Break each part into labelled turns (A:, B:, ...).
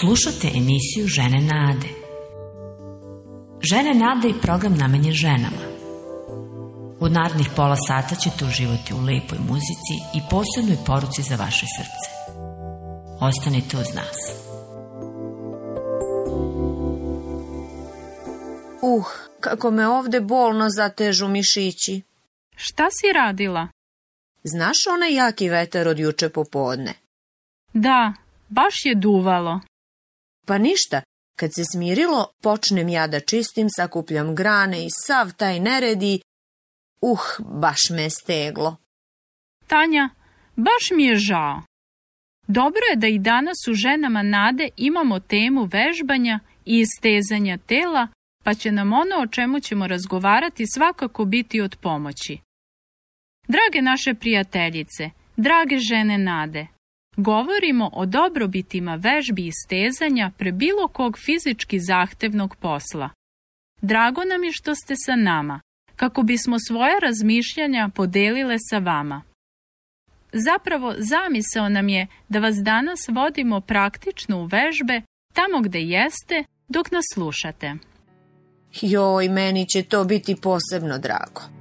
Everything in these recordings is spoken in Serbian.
A: Slušate emisiju Žene Nade. Žene Nade je program namenjen ženama. U narednih pola sata ćete uživati u lepoj muzici i posebnoj poruci za vaše srce. Ostanite uz nas.
B: Uh, kako me ovde bolno zatežu mišići.
C: Šta si radila?
B: Znaš onaj jaki vetar od juče popodne?
C: Da, baš je duvalo.
B: Pa ništa, kad se smirilo, počnem ja da čistim, sakupljam grane i sav taj neredi. Uh, baš me je steglo.
C: Tanja, baš mi je žao. Dobro je da i danas u ženama nade imamo temu vežbanja i istezanja tela, pa će nam ono o čemu ćemo razgovarati svakako biti od pomoći. Drage naše prijateljice, drage žene nade, govorimo o dobrobitima vežbi i stezanja pre bilo kog fizički zahtevnog posla. Drago nam je što ste sa nama, kako bismo svoja razmišljanja podelile sa vama. Zapravo zamisao nam je da vas danas vodimo praktično u vežbe tamo gde jeste dok nas slušate.
B: Joj, meni će to biti posebno drago.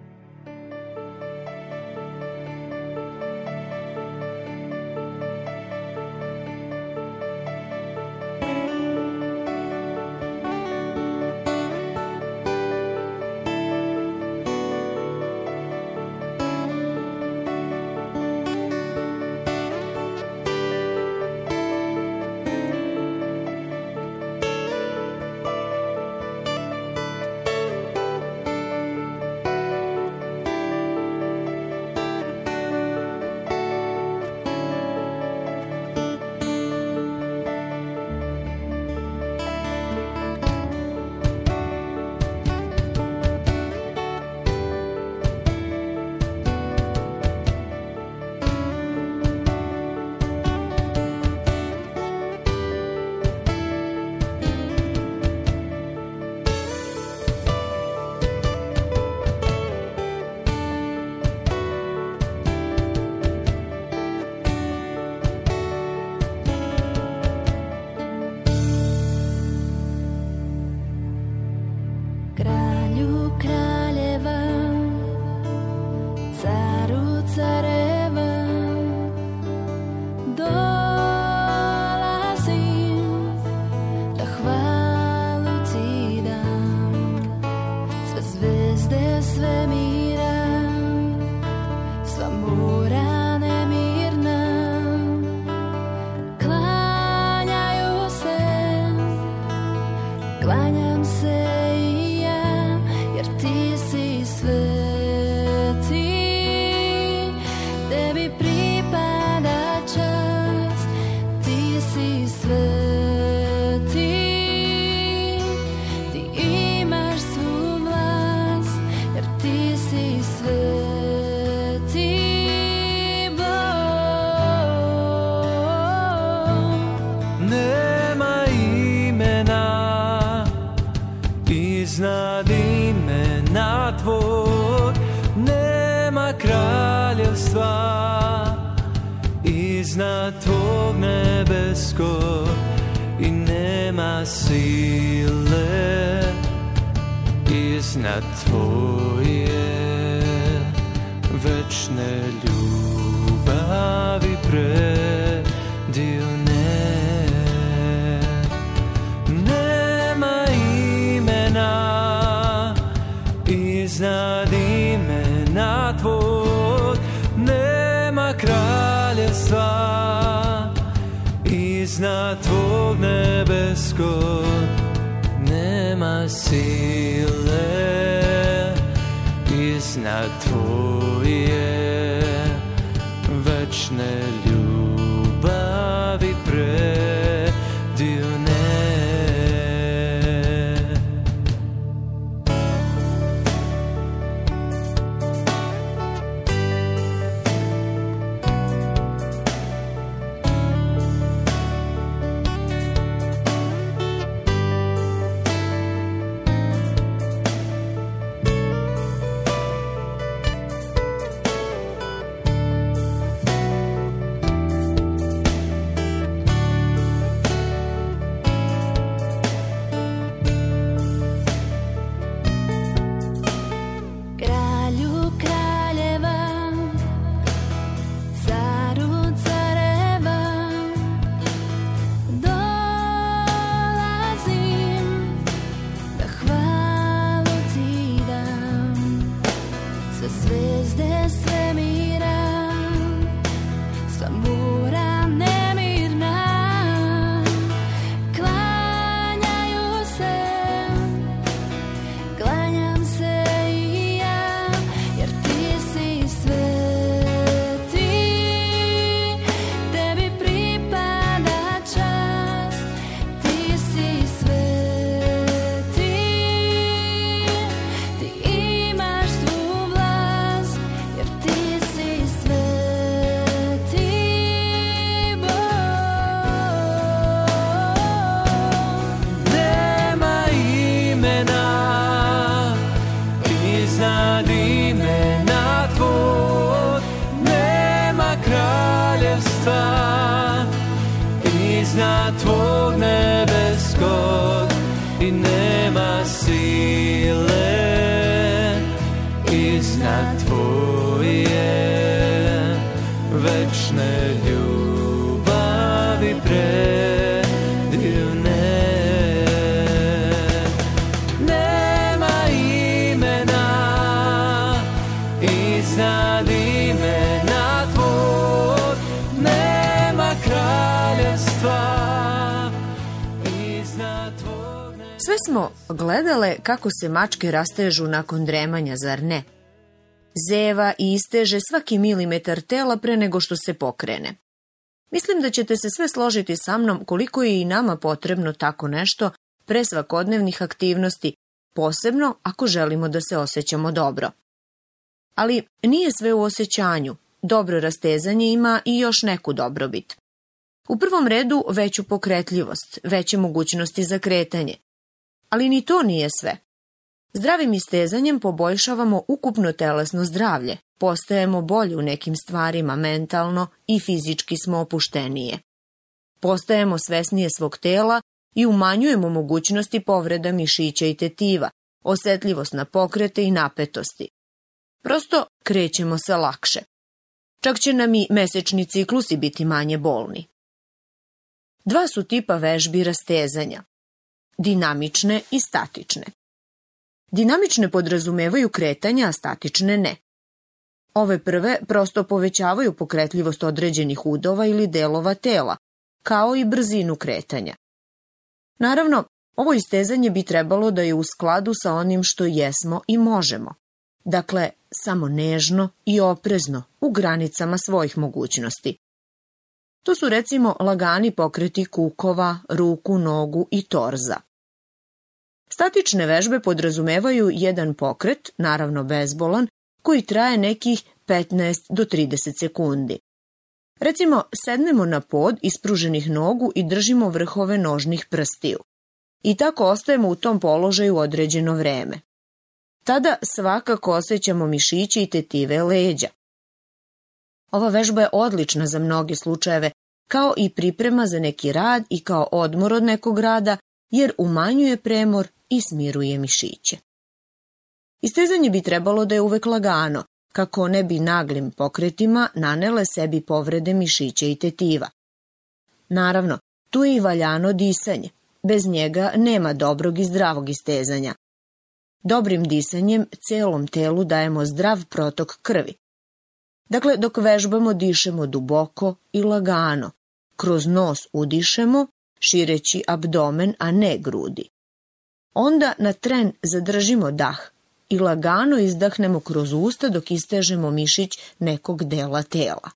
D: nema tvog nebeskog i nema sile iznad tvoje večne ljubavi predivne presko nema sile iznad tvoje večne
B: smo gledale kako se mačke rastežu nakon dremanja, zar ne? Zeva i isteže svaki milimetar tela pre nego što se pokrene. Mislim da ćete se sve složiti sa mnom koliko je i nama potrebno tako nešto pre svakodnevnih aktivnosti, posebno ako želimo da se osjećamo dobro. Ali nije sve u osjećanju, dobro rastezanje ima i još neku dobrobit. U prvom redu veću pokretljivost, veće mogućnosti za kretanje, Ali ni to nije sve. Zdravim istezanjem poboljšavamo ukupno telesno zdravlje, postajemo bolji u nekim stvarima mentalno i fizički smo opuštenije. Postajemo svesnije svog tela i umanjujemo mogućnosti povreda mišića i tetiva, osetljivost na pokrete i napetosti. Prosto krećemo se lakše. Čak će nam i mesečni ciklusi biti manje bolni. Dva su tipa vežbi rastezanja, dinamične i statične. Dinamične podrazumevaju kretanja, a statične ne. Ove prve prosto povećavaju pokretljivost određenih udova ili delova tela, kao i brzinu kretanja. Naravno, ovo istezanje bi trebalo da je u skladu sa onim što jesmo i možemo. Dakle, samo nežno i oprezno, u granicama svojih mogućnosti. To su recimo lagani pokreti kukova, ruku, nogu i torza. Statične vežbe podrazumevaju jedan pokret, naravno bezbolan, koji traje nekih 15 do 30 sekundi. Recimo, sednemo na pod ispruženih nogu i držimo vrhove nožnih prstiju. I tako ostajemo u tom položaju određeno vreme. Tada svakako osjećamo mišiće i tetive leđa. Ova vežba je odlična za mnoge slučajeve, kao i priprema za neki rad i kao odmor od nekog rada, jer umanjuje premor i smiruje mišiće. Istezanje bi trebalo da je uvek lagano, kako ne bi naglim pokretima nanele sebi povrede mišića i tetiva. Naravno, tu je i valjano disanje. Bez njega nema dobrog i zdravog istezanja. Dobrim disanjem celom telu dajemo zdrav protok krvi. Dakle, dok vežbamo dišemo duboko i lagano. Kroz nos udišemo šireći abdomen, a ne grudi. Onda na tren zadržimo dah i lagano izdahnemo kroz usta dok istežemo mišić nekog dela tela.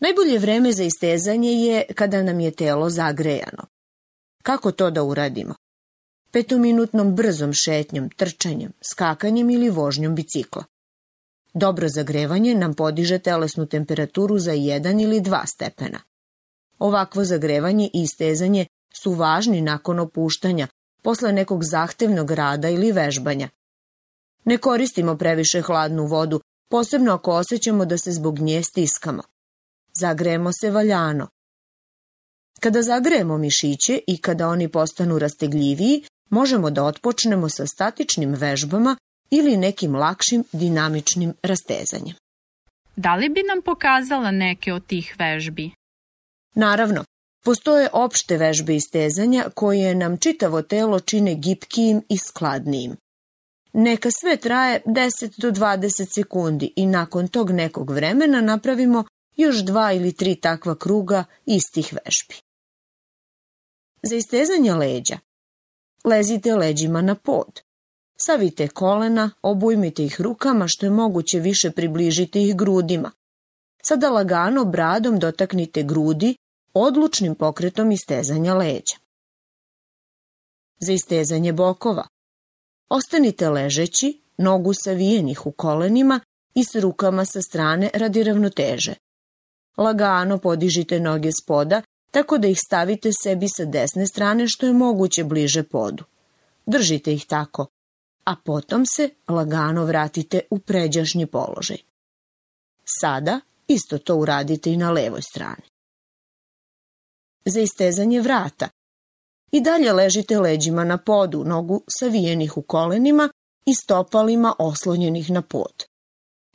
B: Najbolje vreme za istezanje je kada nam je telo zagrejano. Kako to da uradimo? Petominutnom brzom šetnjom, trčanjem, skakanjem ili vožnjom bicikla. Dobro zagrevanje nam podiže telesnu temperaturu za 1 ili 2 stepena. Ovakvo zagrevanje i istezanje su važni nakon opuštanja, posle nekog zahtevnog rada ili vežbanja. Ne koristimo previše hladnu vodu, posebno ako osjećamo da se zbog nje stiskamo. Zagrejemo se valjano. Kada zagrejemo mišiće i kada oni postanu rastegljiviji, možemo da otpočnemo sa statičnim vežbama ili nekim lakšim dinamičnim rastezanjem.
C: Da li bi nam pokazala neke od tih vežbi?
B: Naravno, postoje opšte vežbe istezanja koje nam čitavo telo čine gipkijim i skladnijim. Neka sve traje 10 do 20 sekundi i nakon tog nekog vremena napravimo još dva ili tri takva kruga istih vežbi. Za istezanje leđa lezite leđima na pod. Savite kolena, obujmite ih rukama što je moguće više približite ih grudima. Sada lagano bradom dotaknite grudi odlučnim pokretom istezanja leđa. Za istezanje bokova ostanite ležeći, nogu savijenih u kolenima i s rukama sa strane radi ravnoteže. Lagano podižite noge s poda tako da ih stavite sebi sa desne strane što je moguće bliže podu. Držite ih tako, a potom se lagano vratite u pređašnji položaj. Sada isto to uradite i na levoj strani za istezanje vrata. I dalje ležite leđima na podu, nogu savijenih u kolenima i stopalima oslonjenih na pod.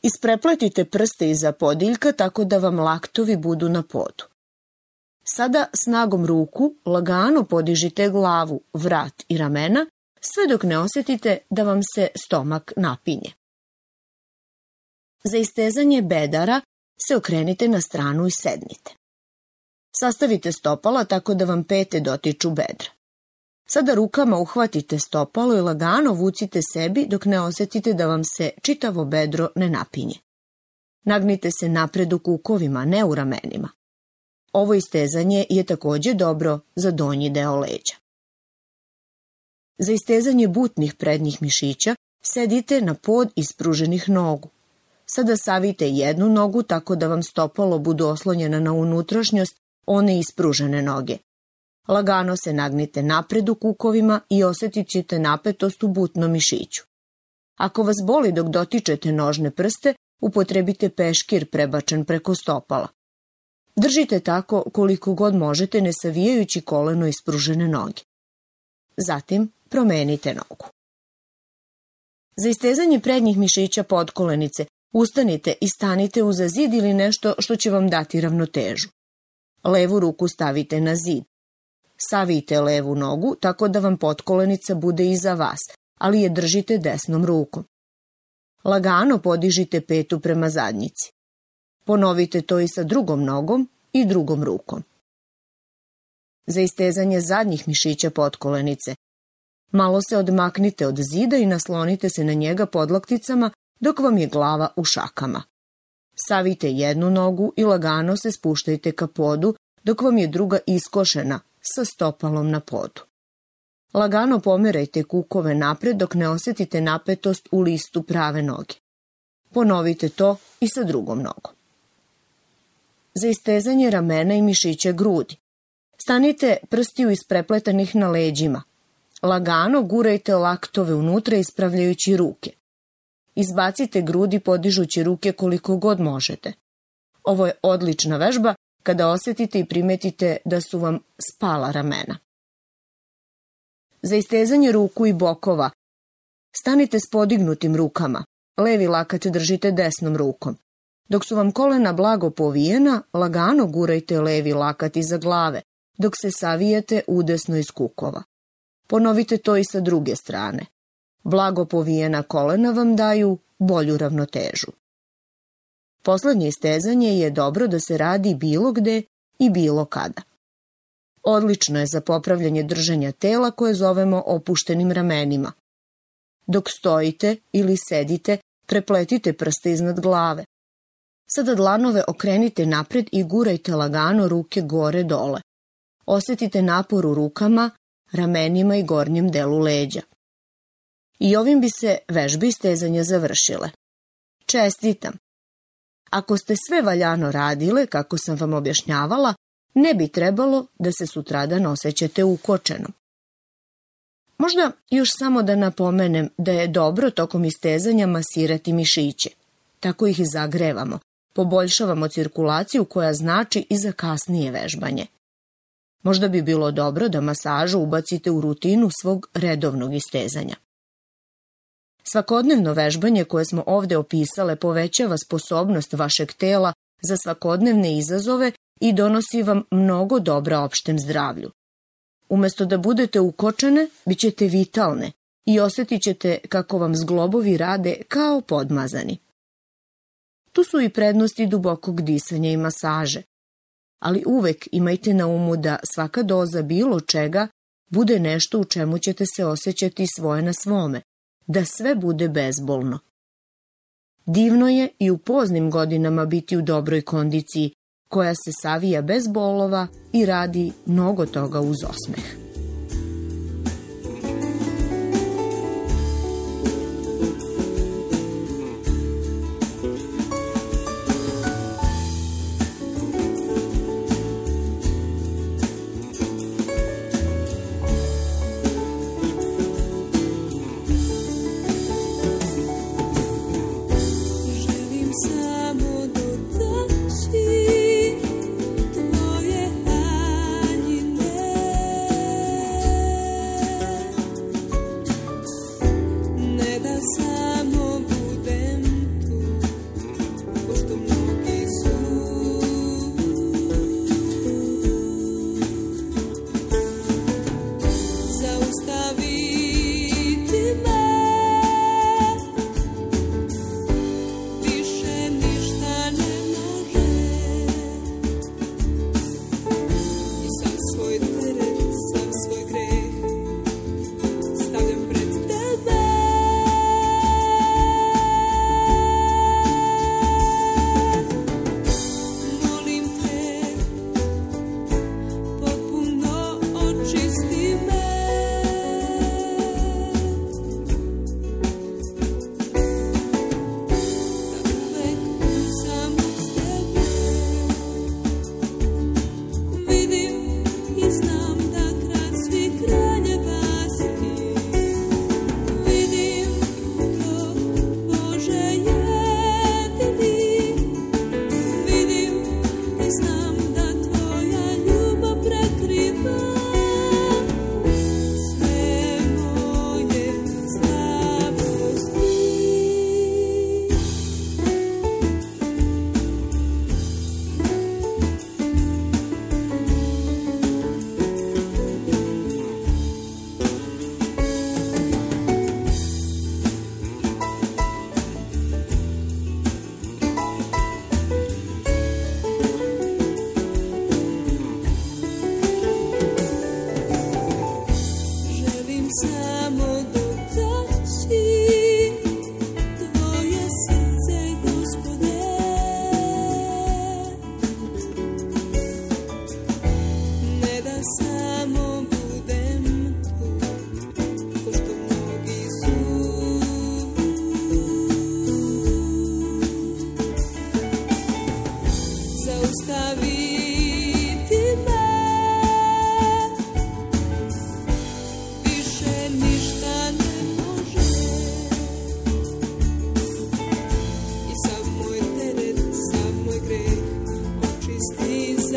B: Isprepletite prste iza podiljka tako da vam laktovi budu na podu. Sada snagom ruku lagano podižite glavu, vrat i ramena, sve dok ne osjetite da vam se stomak napinje. Za istezanje bedara se okrenite na stranu i sednite. Sastavite stopala tako da vam pete dotiču bedra. Sada rukama uhvatite stopalo i lagano vucite sebi dok ne osetite da vam se čitavo bedro ne napinje. Nagnite se napred u kukovima, ne u ramenima. Ovo istezanje je takođe dobro za donji deo leđa. Za istezanje butnih prednjih mišića sedite na pod ispruženih nogu. Sada savite jednu nogu tako da vam stopalo budu oslonjena na unutrašnjost one ispružene noge. Lagano se nagnite napred u kukovima i osetit ćete napetost u butnom mišiću. Ako vas boli dok dotičete nožne prste, upotrebite peškir prebačen preko stopala. Držite tako koliko god možete ne savijajući koleno ispružene noge. Zatim promenite nogu. Za istezanje prednjih mišića podkolenice ustanite i stanite uza zid ili nešto što će vam dati ravnotežu. Levu ruku stavite na zid. Savite levu nogu tako da vam potkolenica bude iza vas, ali je držite desnom rukom. Lagano podižite petu prema zadnjici. Ponovite to i sa drugom nogom i drugom rukom. Za istezanje zadnjih mišića potkolenice, malo se odmaknite od zida i naslonite se na njega podlakticama dok vam je glava u šakama. Savite jednu nogu i lagano se spuštajte ka podu dok vam je druga iskošena sa stopalom na podu. Lagano pomerajte kukove napred dok ne osetite napetost u listu prave noge. Ponovite to i sa drugom nogom. Za istezanje ramena i mišiće grudi. Stanite prstiju isprepletanih na leđima. Lagano gurajte laktove unutra ispravljajući ruke izbacite grudi podižući ruke koliko god možete. Ovo je odlična vežba kada osetite i primetite da su vam spala ramena. Za istezanje ruku i bokova stanite s podignutim rukama, levi lakat držite desnom rukom. Dok su vam kolena blago povijena, lagano gurajte levi lakat iza glave, dok se savijete udesno iz kukova. Ponovite to i sa druge strane. Blago povijena kolena vam daju bolju ravnotežu. Poslednje stezanje je dobro da se radi bilo gde i bilo kada. Odlično je za popravljanje držanja tela koje zovemo opuštenim ramenima. Dok stojite ili sedite, prepletite prste iznad glave. Sada dlanove okrenite napred i gurajte lagano ruke gore dole. Osetite napor u rukama, ramenima i gornjem delu leđa i ovim bi se vežbe i stezanja završile. Čestitam! Ako ste sve valjano radile, kako sam vam objašnjavala, ne bi trebalo da se sutradan osjećate ukočeno. Možda još samo da napomenem da je dobro tokom istezanja masirati mišiće. Tako ih zagrevamo, poboljšavamo cirkulaciju koja znači i za kasnije vežbanje. Možda bi bilo dobro da masažu ubacite u rutinu svog redovnog istezanja. Svakodnevno vežbanje koje smo ovde opisale povećava sposobnost vašeg tela za svakodnevne izazove i donosi vam mnogo dobra opštem zdravlju. Umesto da budete ukočene, bit ćete vitalne i osetit ćete kako vam zglobovi rade kao podmazani. Tu su i prednosti dubokog disanja i masaže. Ali uvek imajte na umu da svaka doza bilo čega bude nešto u čemu ćete se osjećati svoje na svome, da sve bude bezbolno. Divno je i u poznim godinama biti u dobroj kondiciji, koja se savija bez bolova i radi mnogo toga uz osmeh.
C: these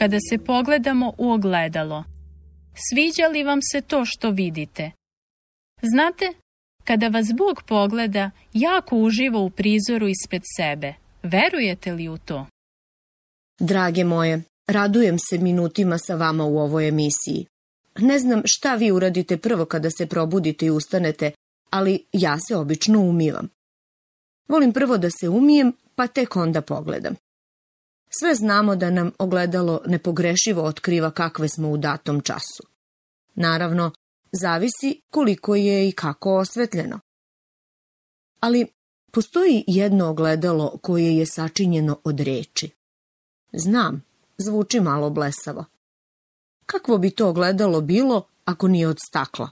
C: kada se pogledamo u ogledalo. Sviđa li vam se to što vidite? Znate, kada vas Bog pogleda, jako uživa u prizoru ispred sebe. Verujete li u to?
B: Drage moje, radujem se minutima sa vama u ovoj emisiji. Ne znam šta vi uradite prvo kada se probudite i ustanete, ali ja se obično umivam. Volim prvo da se umijem, pa tek onda pogledam. Sve znamo da nam ogledalo nepogrešivo otkriva kakve smo u datom času. Naravno, zavisi koliko je i kako osvetljeno. Ali postoji jedno ogledalo koje je sačinjeno od reči. Znam, zvuči malo blesavo. Kakvo bi to ogledalo bilo ako nije od stakla?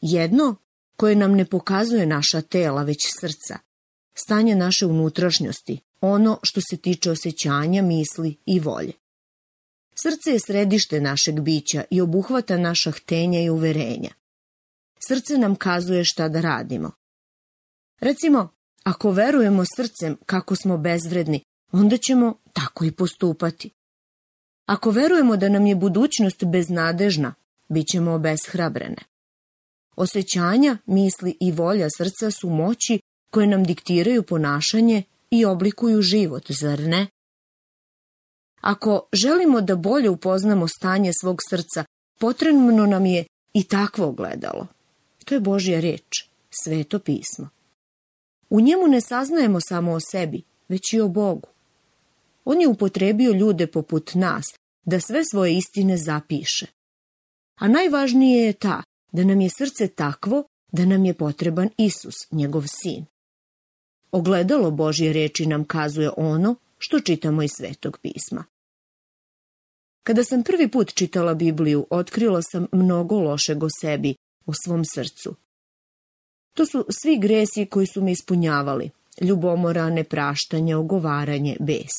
B: Jedno koje nam ne pokazuje naša tela, već srca, stanje naše unutrašnjosti, ono što se tiče osjećanja, misli i volje. Srce je središte našeg bića i obuhvata naša htenja i uverenja. Srce nam kazuje šta da radimo. Recimo, ako verujemo srcem kako smo bezvredni, onda ćemo tako i postupati. Ako verujemo da nam je budućnost beznadežna, bit ćemo obeshrabrene. Osećanja, misli i volja srca su moći koje nam diktiraju ponašanje i oblikuju život, zar ne? Ako želimo da bolje upoznamo stanje svog srca, potrebno nam je i takvo gledalo. To je Božja reč, sveto pismo. U njemu ne saznajemo samo o sebi, već i o Bogu. On je upotrebio ljude poput nas da sve svoje istine zapiše. A najvažnije je ta da nam je srce takvo da nam je potreban Isus, njegov sin. Ogledalo Božje reči nam kazuje ono što čitamo iz Svetog pisma. Kada sam prvi put čitala Bibliju, otkrila sam mnogo lošeg o sebi, o svom srcu. To su svi gresi koji su me ispunjavali, ljubomora, nepraštanje, ogovaranje, bes.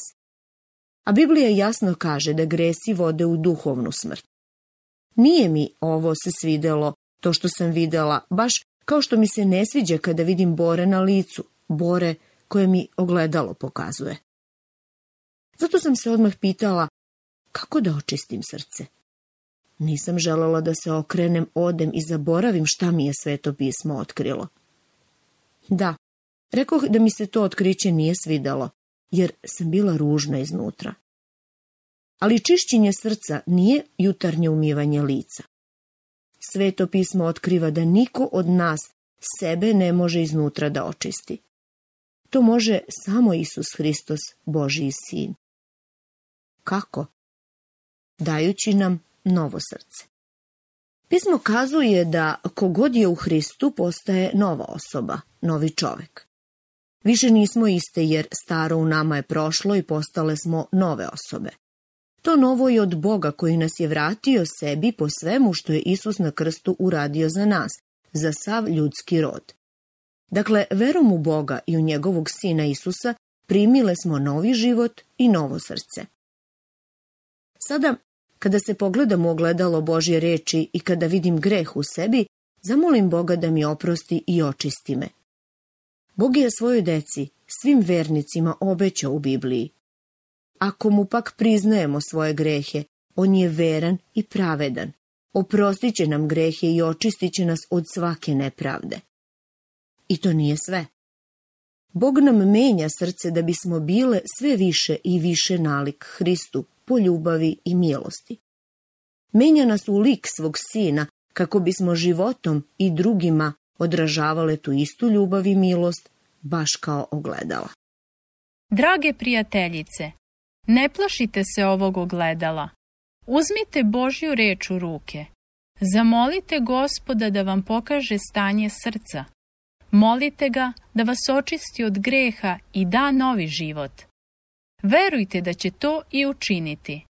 B: A Biblija jasno kaže da gresi vode u duhovnu smrt. Nije mi ovo se svidelo, to što sam videla, baš kao što mi se ne sviđa kada vidim bore na licu, bore koje mi ogledalo pokazuje. Zato sam se odmah pitala kako da očistim srce. Nisam želela da se okrenem, odem i zaboravim šta mi je sveto pismo otkrilo. Da, rekoh da mi se to otkriće nije svidalo, jer sam bila ružna iznutra. Ali čišćenje srca nije jutarnje umivanje lica. Sveto pismo otkriva da niko od nas sebe ne može iznutra da očisti. To može samo Isus Hristos, Božiji sin. Kako? Dajući nam novo srce. Pismo kazuje da kogod je u Hristu postaje nova osoba, novi čovek. Više nismo iste jer staro u nama je prošlo i postale smo nove osobe. To novo je od Boga koji nas je vratio sebi po svemu što je Isus na krstu uradio za nas, za sav ljudski rod. Dakle, verom u Boga i u njegovog sina Isusa primile smo novi život i novo srce. Sada, kada se pogledam u ogledalo Božje reči i kada vidim greh u sebi, zamolim Boga da mi oprosti i očisti me. Bog je svojoj deci, svim vernicima obećao u Bibliji. Ako mu pak priznajemo svoje grehe, on je veran i pravedan. Oprostit će nam grehe i očistit će nas od svake nepravde. I to nije sve. Bog nam menja srce da bismo bile sve više i više nalik Hristu po ljubavi i milosti. Menja nas u lik svog sina kako bismo životom i drugima odražavale tu istu ljubav i milost, baš kao ogledala.
C: Drage prijateljice, ne plašite se ovog ogledala. Uzmite Božju reč u ruke. Zamolite gospoda da vam pokaže stanje srca. Molite ga da vas očisti od greha i da novi život. Verujte da će to i učiniti.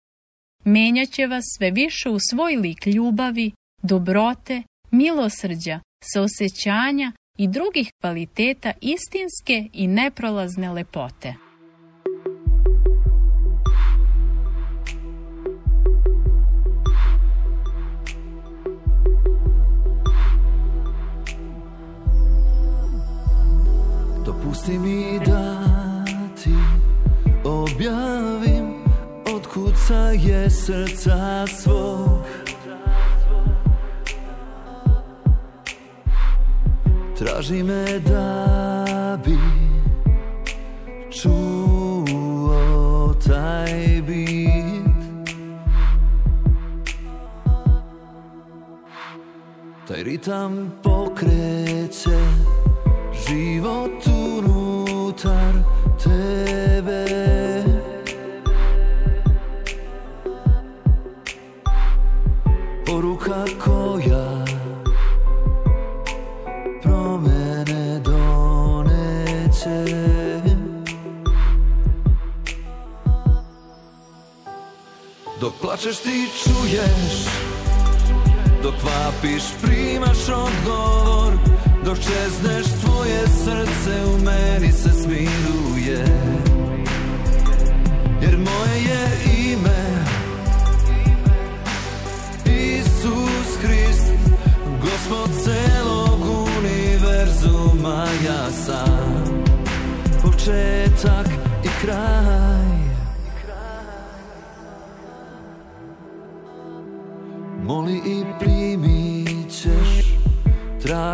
C: Menjaće vas sve više u svoj lik ljubavi, dobrote, milosrđa, saosećanja i drugih kvaliteta istinske i neprolazne lepote. srca svog. Traži me da bi čuo taj bit. Taj ritam pokreće.
E: plačeš ti čuješ Dok vapiš primaš odgovor Dok čezneš tvoje srce u meni se smiruje Jer moje je ime Isus Hrist Gospod celog univerzuma ja sam Početak i kraj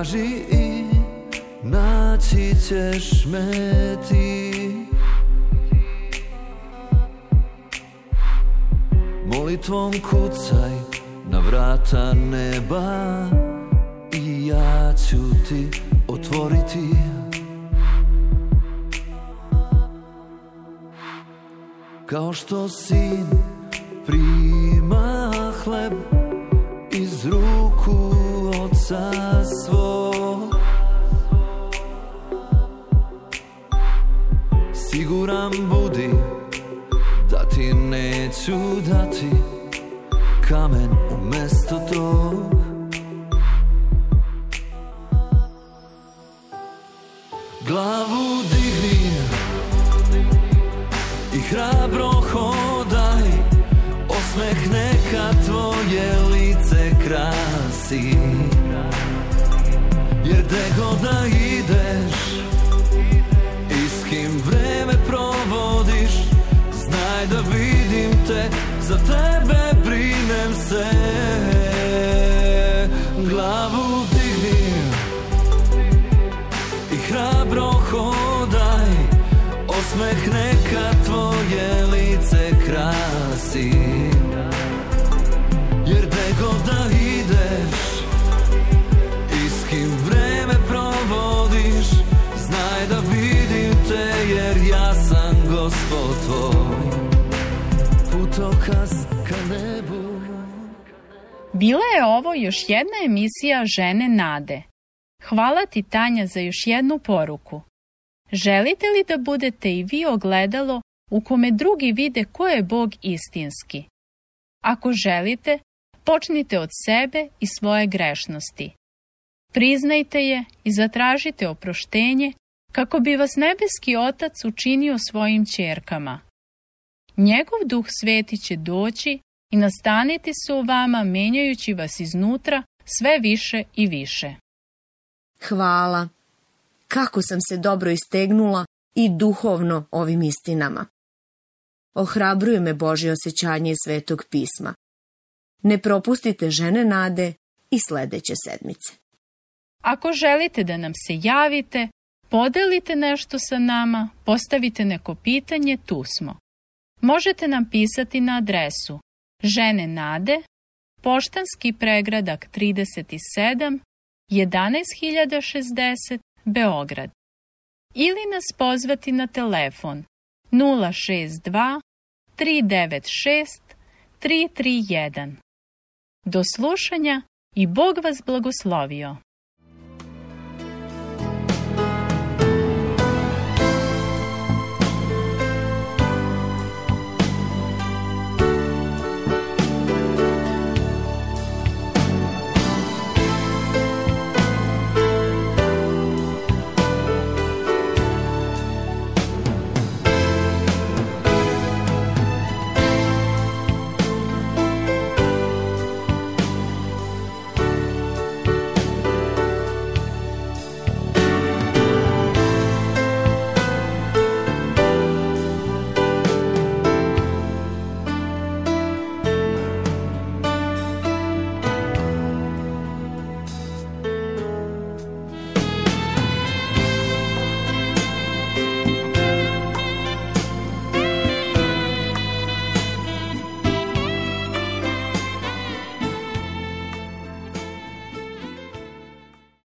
E: traži i naći ćeš me ti Molitvom kucaj na vrata neba I ja ću ti otvoriti Kao što sin prima hleb iz ruku oca
C: okrenem se Glavu digni I hrabro hodaj Osmeh neka tvoje lice krasi Jer gde god da ideš I s kim vreme provodiš Znaj da vidim te jer ja sam gospod tvoj Putokaz Bila je ovo još jedna emisija Žene nade. Hvala ti Tanja za još jednu poruku. Želite li da budete i vi ogledalo u kome drugi vide ko je Bog istinski? Ako želite, počnite od sebe i svoje grešnosti. Priznajte je i zatražite oproštenje kako bi vas nebeski otac učinio svojim ćerkama. Njegov duh sveti će doći i nastaniti se u vama menjajući vas iznutra sve više i više.
B: Hvala! Kako sam se dobro istegnula i duhovno ovim istinama. Ohrabruje me Božje osjećanje iz Svetog pisma. Ne propustite žene nade i sledeće sedmice. Ako želite da nam se javite, podelite nešto sa nama, postavite neko pitanje, tu smo. Možete nam pisati na adresu Žene Nade, Poštanski pregradak 37, 11060, Beograd. Ili nas pozvati na telefon 062 396 331. Do slušanja i Bog vas blagoslovio.